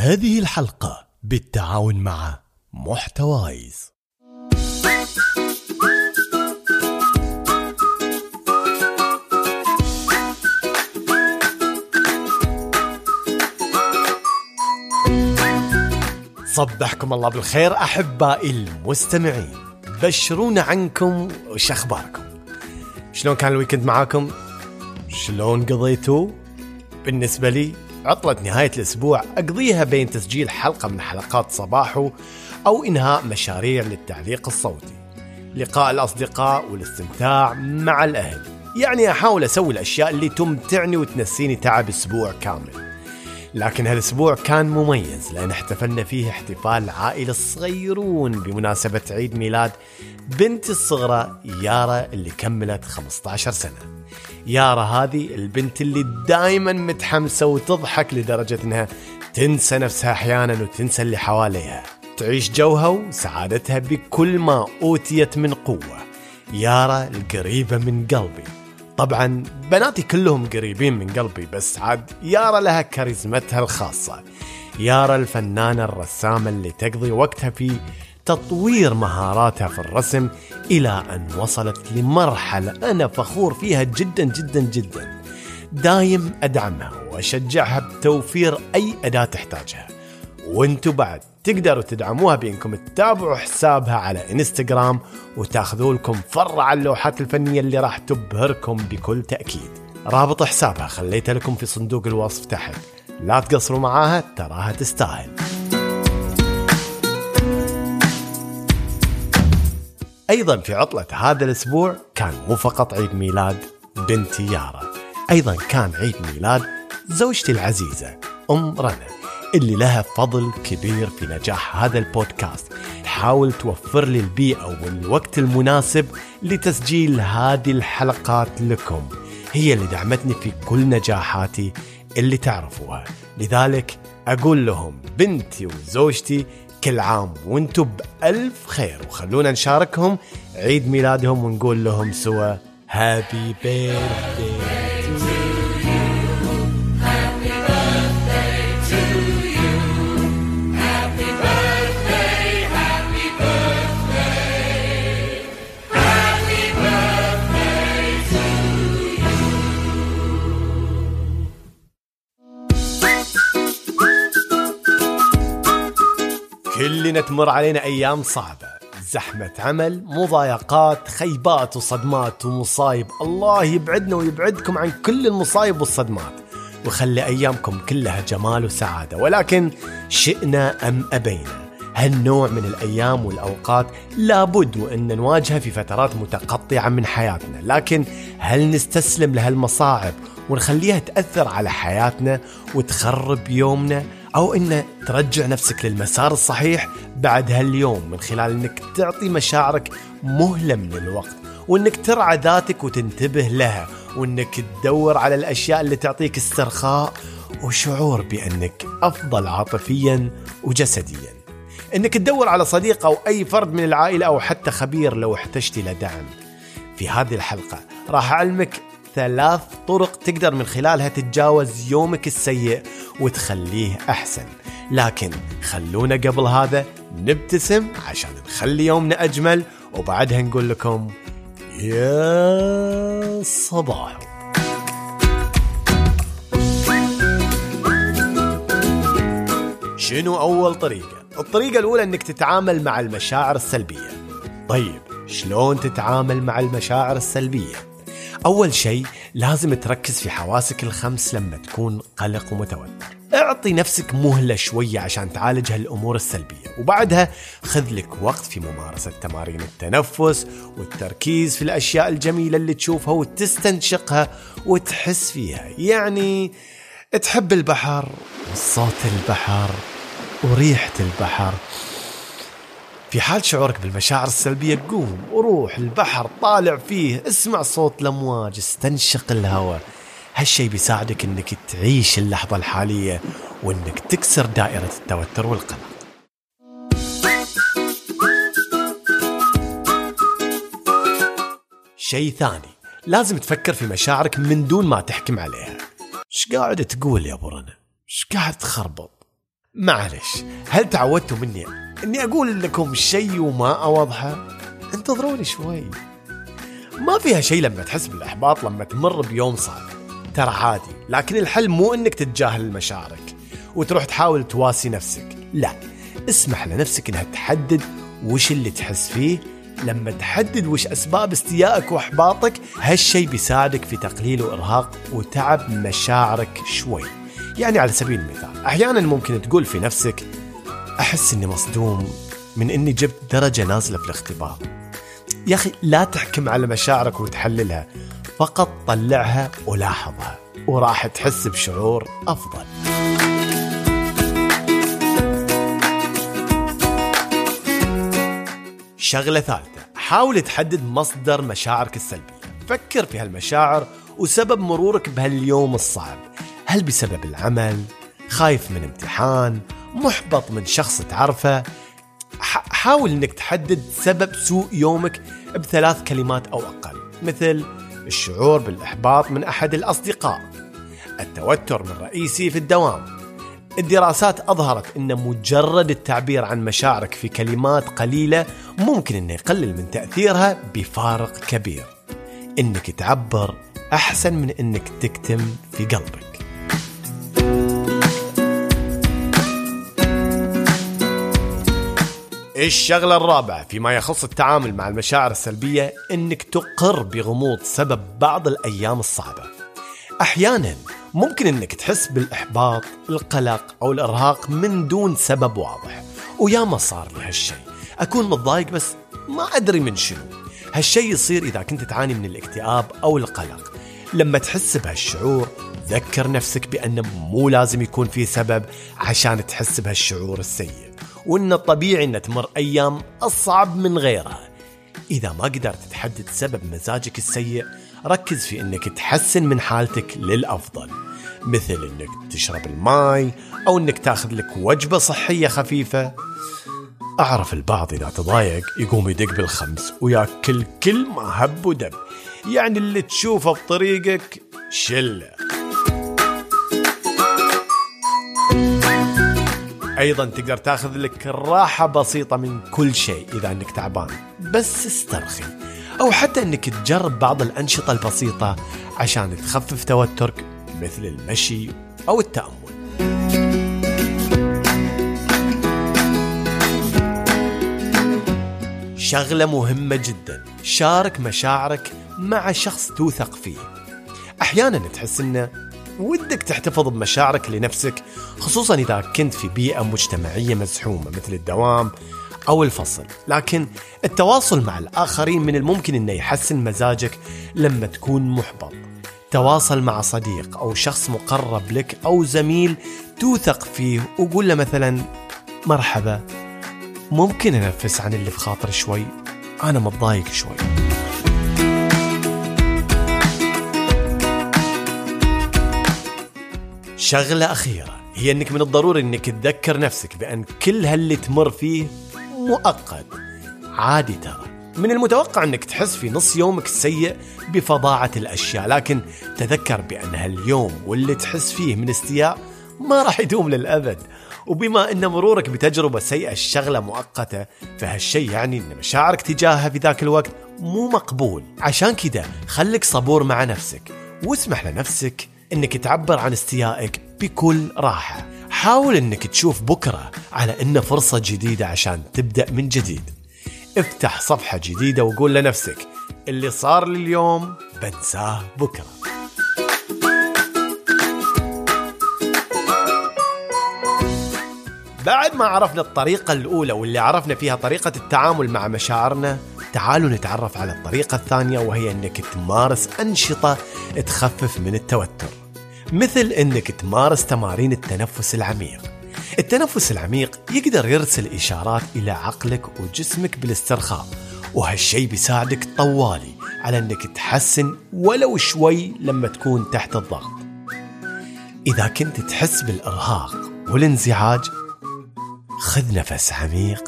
هذه الحلقة بالتعاون مع محتوايز. صبحكم الله بالخير أحبائي المستمعين. بشرونا عنكم وش أخباركم؟ شلون كان الويكند معاكم؟ شلون قضيتوا؟ بالنسبة لي عطلة نهاية الأسبوع أقضيها بين تسجيل حلقة من حلقات صباحو أو إنهاء مشاريع للتعليق الصوتي. لقاء الأصدقاء والاستمتاع مع الأهل. يعني أحاول أسوي الأشياء اللي تمتعني وتنسيني تعب أسبوع كامل. لكن هالأسبوع كان مميز لأن احتفلنا فيه احتفال عائلة الصغيرون بمناسبة عيد ميلاد بنتي الصغرى يارا اللي كملت 15 سنة. يارا هذه البنت اللي دائما متحمسة وتضحك لدرجة إنها تنسى نفسها أحيانا وتنسى اللي حواليها. تعيش جوها وسعادتها بكل ما أوتيت من قوة. يارا القريبة من قلبي. طبعا بناتي كلهم قريبين من قلبي بس عاد يارا لها كاريزمتها الخاصة. يارا الفنانة الرسامة اللي تقضي وقتها في تطوير مهاراتها في الرسم إلى أن وصلت لمرحلة أنا فخور فيها جدا جدا جدا. دايم أدعمها وأشجعها بتوفير أي أداة تحتاجها. وأنتم بعد تقدروا تدعموها بإنكم تتابعوا حسابها على إنستغرام وتاخذوا لكم فرع اللوحات الفنية اللي راح تبهركم بكل تأكيد. رابط حسابها خليته لكم في صندوق الوصف تحت. لا تقصروا معاها تراها تستاهل. أيضا في عطلة هذا الأسبوع كان مو فقط عيد ميلاد بنتي يارا أيضا كان عيد ميلاد زوجتي العزيزة أم رنا اللي لها فضل كبير في نجاح هذا البودكاست. تحاول توفر لي البيئة والوقت المناسب لتسجيل هذه الحلقات لكم. هي اللي دعمتني في كل نجاحاتي اللي تعرفوها. لذلك أقول لهم بنتي وزوجتي كل عام وأنتم بألف خير. وخلونا نشاركهم عيد ميلادهم ونقول لهم سوا هابي بيرثدي تمر علينا أيام صعبة. زحمة عمل مضايقات خيبات وصدمات ومصايب. الله يبعدنا ويبعدكم عن كل المصايب والصدمات. وخلي أيامكم كلها جمال وسعادة. ولكن شئنا أم أبينا. هالنوع من الأيام والأوقات لابد وأن نواجهها في فترات متقطعة من حياتنا. لكن هل نستسلم لهالمصاعب ونخليها تأثر على حياتنا وتخرب يومنا؟ أو أن ترجع نفسك للمسار الصحيح بعد هاليوم من خلال أنك تعطي مشاعرك مهلة من الوقت وأنك ترعى ذاتك وتنتبه لها وأنك تدور على الأشياء اللي تعطيك استرخاء وشعور بأنك أفضل عاطفيا وجسديا. أنك تدور على صديق أو أي فرد من العائلة أو حتى خبير لو احتجت إلى دعم. في هذه الحلقة راح أعلمك ثلاث طرق تقدر من خلالها تتجاوز يومك السيء وتخليه أحسن لكن خلونا قبل هذا نبتسم عشان نخلي يومنا أجمل وبعدها نقول لكم يا صباح شنو أول طريقة؟ الطريقة الأولى أنك تتعامل مع المشاعر السلبية طيب شلون تتعامل مع المشاعر السلبية؟ أول شيء لازم تركز في حواسك الخمس لما تكون قلق ومتوتر. اعطي نفسك مهلة شوية عشان تعالج هالأمور السلبية وبعدها خذ لك وقت في ممارسة تمارين التنفس والتركيز في الأشياء الجميلة اللي تشوفها وتستنشقها وتحس فيها. يعني تحب البحر وصوت البحر وريحة البحر. في حال شعورك بالمشاعر السلبية قوم وروح البحر طالع فيه اسمع صوت الأمواج استنشق الهواء. هالشي بيساعدك إنك تعيش اللحظة الحالية وإنك تكسر دائرة التوتر والقلق. شيء ثاني لازم تفكر في مشاعرك من دون ما تحكم عليها. إيش قاعد تقول يا أبو رنا؟ إيش قاعد تخربط؟ معلش هل تعودتوا مني إني أقول لكم شيء وما أوضحه؟ انتظروني شوي. ما فيها شيء لما تحس بالإحباط لما تمر بيوم صعب. ترى عادي لكن الحل مو إنك تتجاهل مشاعرك وتروح تحاول تواسي نفسك. لا اسمح لنفسك إنها تحدد وش اللي تحس فيه. لما تحدد وش أسباب استيائك وإحباطك هالشيء بيساعدك في تقليل وإرهاق وتعب مشاعرك شوي. يعني على سبيل المثال أحيانا ممكن تقول في نفسك أحس إني مصدوم من إني جبت درجة نازلة في الاختبار. يا أخي لا تحكم على مشاعرك وتحللها فقط طلعها ولاحظها وراح تحس بشعور أفضل. شغلة ثالثة حاول تحدد مصدر مشاعرك السلبية. فكر في هالمشاعر وسبب مرورك بهاليوم الصعب. هل بسبب العمل خايف من امتحان محبط من شخص تعرفه حاول إنك تحدد سبب سوء يومك بثلاث كلمات أو أقل مثل الشعور بالإحباط من أحد الأصدقاء التوتر من رئيسي في الدوام الدراسات أظهرت أن مجرد التعبير عن مشاعرك في كلمات قليلة ممكن أنه يقلل من تأثيرها بفارق كبير أنك تعبر أحسن من أنك تكتم في قلبك. الشغلة الرابعة فيما يخص التعامل مع المشاعر السلبية أنك تقر بغموض سبب بعض الأيام الصعبة. أحيانا ممكن إنك تحس بالإحباط القلق أو الإرهاق من دون سبب واضح وياما صار لي هالشيء أكون متضايق بس ما أدري من شنو. هالشيء يصير إذا كنت تعاني من الاكتئاب أو القلق. لما تحس بهالشعور ذكر نفسك بأنه مو لازم يكون في سبب عشان تحس بهالشعور السيء. وأن الطبيعي أن تمر أيام أصعب من غيرها. إذا ما قدرت تحدد سبب مزاجك السيء ركز في إنك تحسن من حالتك للأفضل. مثل إنك تشرب الماي أو إنك تاخذ لك وجبة صحية خفيفة. أعرف البعض إذا تضايق يقوم يدق بالخمس وياكل كل ما هب ودب. يعني اللي تشوفه بطريقك شلة. أيضا تقدر تاخذ لك راحة بسيطة من كل شيء إذا أنك تعبان. بس استرخي. أو حتى أنك تجرب بعض الأنشطة البسيطة عشان تخفف توترك مثل المشي أو التأمل. شغلة مهمة جدا. شارك مشاعرك مع شخص توثق فيه. أحيانا تحس أنه ودك تحتفظ بمشاعرك لنفسك خصوصا إذا كنت في بيئة مجتمعية مزحومة مثل الدوام أو الفصل. لكن التواصل مع الآخرين من الممكن أنه يحسن مزاجك لما تكون محبط. تواصل مع صديق أو شخص مقرب لك أو زميل توثق فيه وقول له مثلا مرحبا ممكن أنفس عن اللي في خاطري شوي؟ أنا متضايق شوي. شغلة أخيرة. هي أنك من الضروري أنك تذكر نفسك بأن كل هاللي تمر فيه مؤقت. عادي ترى. من المتوقع إنك تحس في نص يومك السيء بفظاعة الأشياء لكن تذكر بأن هاليوم واللي تحس فيه من استياء ما راح يدوم للأبد. وبما إن مرورك بتجربة سيئة الشغلة مؤقتة فهالشيء يعني إن مشاعرك تجاهها في ذاك الوقت مو مقبول. عشان كذا خليك صبور مع نفسك واسمح لنفسك إنك تعبر عن استيائك بكل راحة. حاول إنك تشوف بكرة على إنه فرصة جديدة عشان تبدأ من جديد. افتح صفحة جديدة وقول لنفسك اللي صار لي اليوم بنساه بكرة. بعد ما عرفنا الطريقة الأولى واللي عرفنا فيها طريقة التعامل مع مشاعرنا تعالوا نتعرف على الطريقة الثانية وهي أنك تمارس أنشطة تخفف من التوتر. مثل إنك تمارس تمارين التنفس العميق. التنفس العميق يقدر يرسل إشارات إلى عقلك وجسمك بالاسترخاء وهالشي بيساعدك طوالي على إنك تحسن ولو شوي لما تكون تحت الضغط. إذا كنت تحس بالإرهاق والانزعاج خذ نفس عميق.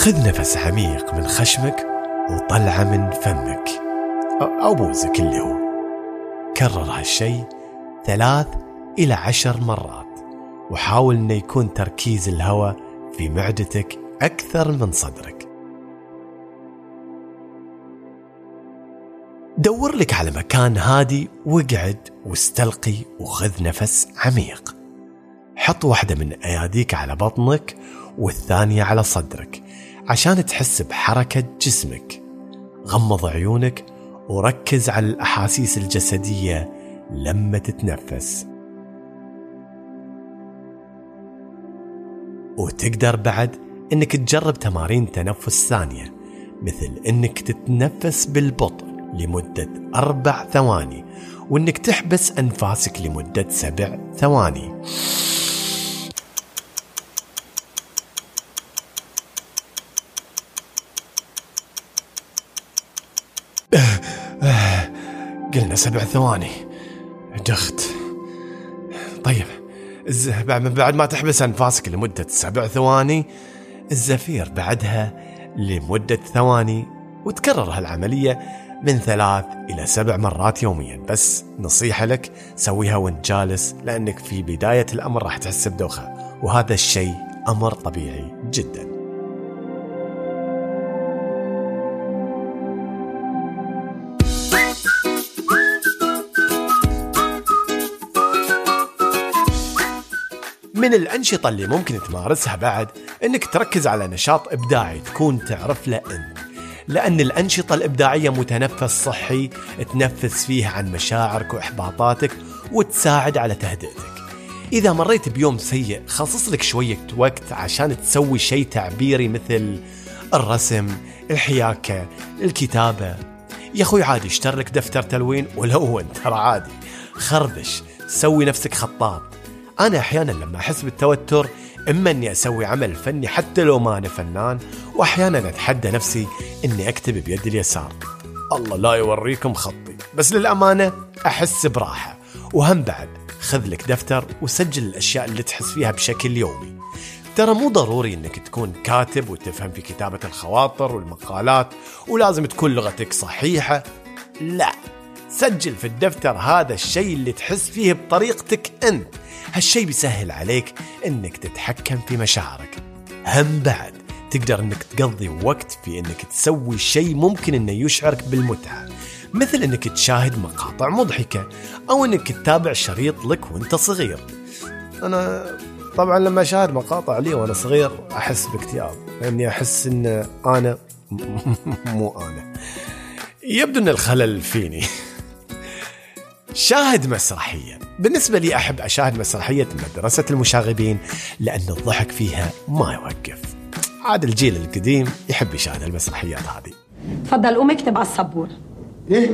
خذ نفس عميق من خشمك وطلعه من فمك. أو بوزك اللي هو. كرر هالشيء ثلاث إلى عشر مرات وحاول إنه يكون تركيز الهواء في معدتك أكثر من صدرك. دور لك على مكان هادي واقعد واستلقي وخذ نفس عميق. حط واحدة من أياديك على بطنك والثانية على صدرك عشان تحس بحركة جسمك. غمض عيونك وركز على الأحاسيس الجسدية لما تتنفس. وتقدر بعد إنك تجرب تمارين تنفس ثانية مثل إنك تتنفس بالبطء لمدة أربع ثواني وإنك تحبس أنفاسك لمدة سبع ثواني. سبع ثواني. دخت. طيب بعد ما تحبس أنفاسك لمدة سبع ثواني الزفير بعدها لمدة ثواني وتكرر هالعملية من ثلاث إلى سبع مرات يوميا. بس نصيحة لك سويها وانت جالس لأنك في بداية الأمر راح تحس بدوخة. وهذا الشيء أمر طبيعي جداً. من الأنشطة اللي ممكن تمارسها بعد أنك تركز على نشاط إبداعي تكون تعرف له أنت لأن الأنشطة الإبداعية متنفس صحي تنفس فيه عن مشاعرك وإحباطاتك وتساعد على تهدئتك. إذا مريت بيوم سيء خصص لك شوية وقت عشان تسوي شيء تعبيري مثل الرسم الحياكة الكتابة. يا أخوي عادي اشتر لك دفتر تلوين ولون ترى عادي خربش سوي نفسك خطاط. أنا أحيانا لما أحس بالتوتر إما أني أسوي عمل فني حتى لو ما أنا فنان وأحيانا أتحدى نفسي أني أكتب بيد اليسار. الله لا يوريكم خطي بس للأمانة أحس براحة. وهم بعد خذ لك دفتر وسجل الأشياء اللي تحس فيها بشكل يومي. ترى مو ضروري إنك تكون كاتب وتفهم في كتابة الخواطر والمقالات ولازم تكون لغتك صحيحة. لا. سجل في الدفتر هذا الشيء اللي تحس فيه بطريقتك أنت. هالشي بيسهل عليك إنك تتحكم في مشاعرك. هم بعد تقدر إنك تقضي وقت في إنك تسوي شيء ممكن إنه يشعرك بالمتعة. مثل إنك تشاهد مقاطع مضحكة أو إنك تتابع شريط لك وأنت صغير. أنا طبعا لما أشاهد مقاطع لي وأنا صغير أحس باكتئاب لأني أحس إن أنا مو أنا. يبدو إن الخلل فيني. شاهد مسرحية. بالنسبة لي أحب أشاهد مسرحية مدرسة المشاغبين لأن الضحك فيها ما يوقف. عاد الجيل القديم يحب يشاهد المسرحيات هذه. تفضل قوم اكتب على السبورة. إيه؟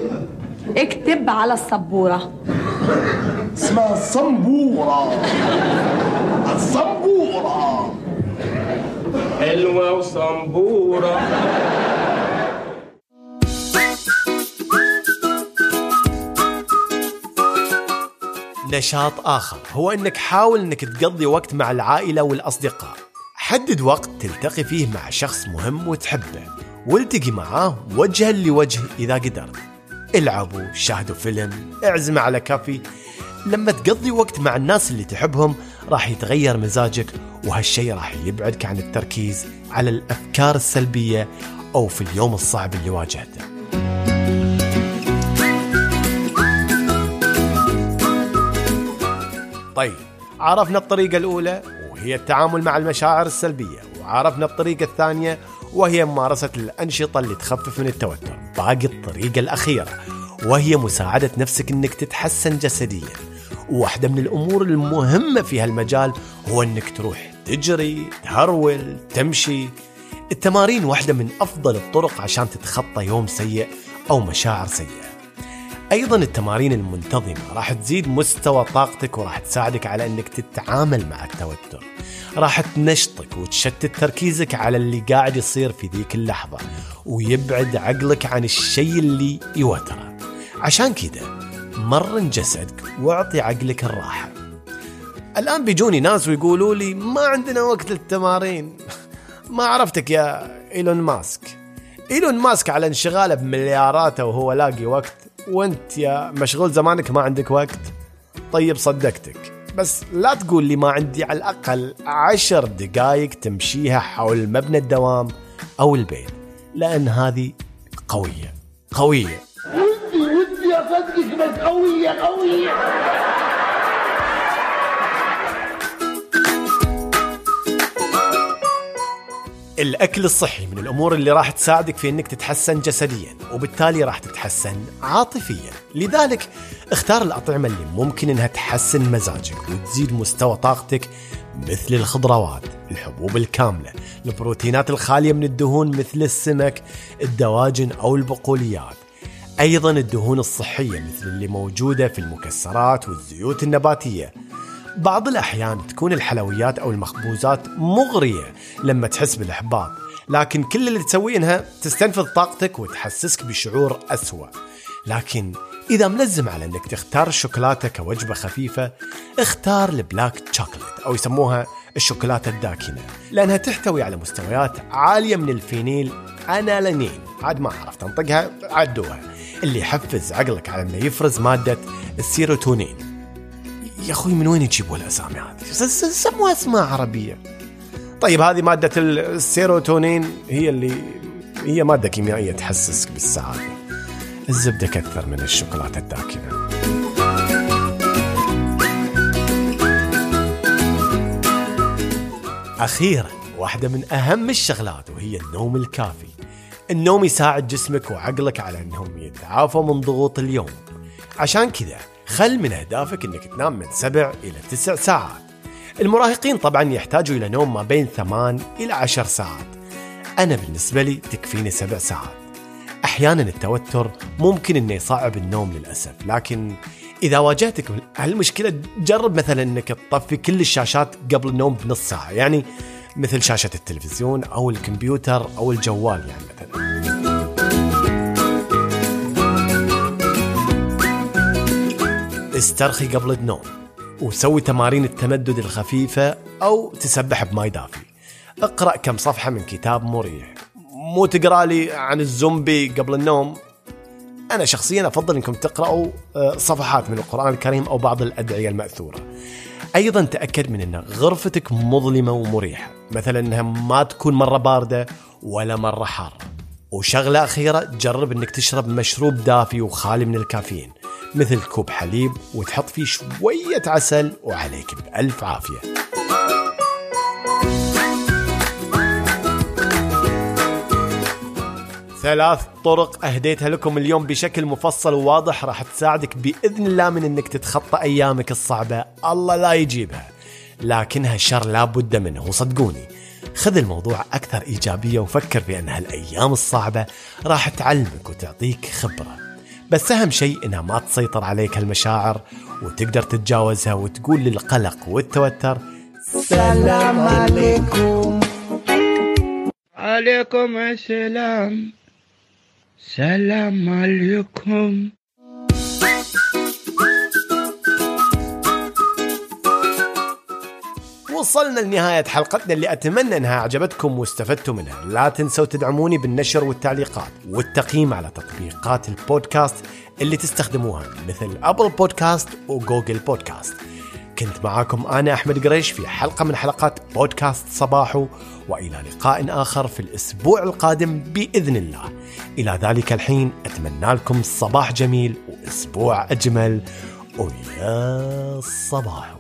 اكتب على السبورة. اسمها الصنبورة الصنبورة حلوة وصنبورة نشاط آخر هو أنك حاول أنك تقضي وقت مع العائلة والأصدقاء. حدد وقت تلتقي فيه مع شخص مهم وتحبه والتقي معاه وجها لوجه إذا قدرت. العبوا شاهدوا فيلم اعزموا على كافي. لما تقضي وقت مع الناس اللي تحبهم راح يتغير مزاجك وهالشي راح يبعدك عن التركيز على الأفكار السلبية أو في اليوم الصعب اللي واجهته. طيب. عرفنا الطريقة الأولى وهي التعامل مع المشاعر السلبية وعرفنا الطريقة الثانية وهي ممارسة الأنشطة اللي تخفف من التوتر. باقي الطريقة الأخيرة وهي مساعدة نفسك أنك تتحسن جسديا. واحدة من الأمور المهمة في هالمجال هو أنك تروح تجري تهرول تمشي. التمارين واحدة من أفضل الطرق عشان تتخطى يوم سيء أو مشاعر سيئة. أيضا التمارين المنتظمة راح تزيد مستوى طاقتك وراح تساعدك على إنك تتعامل مع التوتر. راح تنشطك وتشتت تركيزك على اللي قاعد يصير في ذيك اللحظة ويبعد عقلك عن الشيء اللي يوتره. عشان كذا مرن جسدك واعطي عقلك الراحة. الآن بيجوني ناس ويقولوا لي ما عندنا وقت للتمارين. ما عرفتك يا إيلون ماسك. إيلون ماسك على انشغاله بملياراته وهو لاقي وقت وانت يا مشغول زمانك ما عندك وقت طيب صدقتك. بس لا تقول لي ما عندي على الأقل عشر دقايق تمشيها حول مبنى الدوام أو البيت لأن هذه قوية قوية. ودي ودي اصدق بس قوية قوية. الأكل الصحي من الأمور اللي راح تساعدك في أنك تتحسن جسديا وبالتالي راح تتحسن عاطفيا. لذلك اختار الأطعمة اللي ممكن أنها تحسن مزاجك وتزيد مستوى طاقتك مثل الخضروات الحبوب الكاملة البروتينات الخالية من الدهون مثل السمك الدواجن أو البقوليات. أيضا الدهون الصحية مثل اللي موجودة في المكسرات والزيوت النباتية. بعض الأحيان تكون الحلويات أو المخبوزات مغرية لما تحس بالإحباط لكن كل اللي تسويه إنها تستنفذ طاقتك وتحسسك بشعور أسوأ. لكن إذا ملزم على أنك تختار الشوكولاتة كوجبة خفيفة اختار ال black chocolate أو يسموها الشوكولاتة الداكنة لأنها تحتوي على مستويات عالية من الفينيل أنالانين عاد ما عرفت أنطقها عدوها. اللي يحفز عقلك على أنه يفرز مادة السيروتونين. يا أخوي من وين يجيبوا الأسامي هذه؟ سموها أسماء عربية. طيب هذه مادة السيروتونين هي اللي هي مادة كيميائية تحسسك بالسعادة. الزبدة كثر من الشوكولاتة الداكنة. أخيرا واحدة من أهم الشغلات وهي النوم الكافي. النوم يساعد جسمك وعقلك على إنهم يتعافوا من ضغوط اليوم. عشان كذا خل من اهدافك إنك تنام من سبع إلى تسع ساعات. المراهقين طبعا يحتاجوا إلى نوم ما بين ثمان إلى عشر ساعات. أنا بالنسبة لي تكفيني سبع ساعات. أحيانا التوتر ممكن إنه يصعب النوم للأسف، لكن إذا واجهتك هالمشكلة جرب مثلا إنك تطفي كل الشاشات قبل النوم بنص ساعة، يعني مثل شاشة التلفزيون أو الكمبيوتر أو الجوال يعني مثلا. استرخي قبل النوم وسوي تمارين التمدد الخفيفة أو تسبح بماي دافي. اقرأ كم صفحة من كتاب مريح. مو تقرأ لي عن الزومبي قبل النوم. أنا شخصيا أفضل أنكم تقرأوا آه، صفحات من القرآن الكريم أو بعض الأدعية المأثورة. أيضا تأكد من أن غرفتك مظلمة ومريحة مثلا أنها ما تكون مرة باردة ولا مرة حارة. وشغلة أخيرة جرب أنك تشرب مشروب دافي وخالي من الكافيين مثل كوب حليب وتحط فيه شوية عسل وعليك بألف عافية. ثلاث طرق أهديتها لكم اليوم بشكل مفصل وواضح راح تساعدك بإذن الله من أنك تتخطى أيامك الصعبة. الله لا يجيبها لكنها شر لا بد منه وصدقوني خذ الموضوع أكثر إيجابية وفكر في أن هالأيام الصعبة راح تعلمك وتعطيك خبرة. بس أهم شيء إنها ما تسيطر عليك هالمشاعر وتقدر تتجاوزها وتقول للقلق والتوتر سلام عليكم. عليكم السلام. سلام عليكم. وصلنا لنهاية حلقتنا اللي أتمنى أنها أعجبتكم واستفدتوا منها. لا تنسوا تدعموني بالنشر والتعليقات والتقييم على تطبيقات البودكاست اللي تستخدموها مثل أبل بودكاست وجوجل بودكاست. كنت معاكم أنا أحمد قريش في حلقة من حلقات بودكاست صباحو وإلى لقاء آخر في الأسبوع القادم بإذن الله. إلى ذلك الحين أتمنى لكم صباح جميل وأسبوع أجمل. ويا صباحو.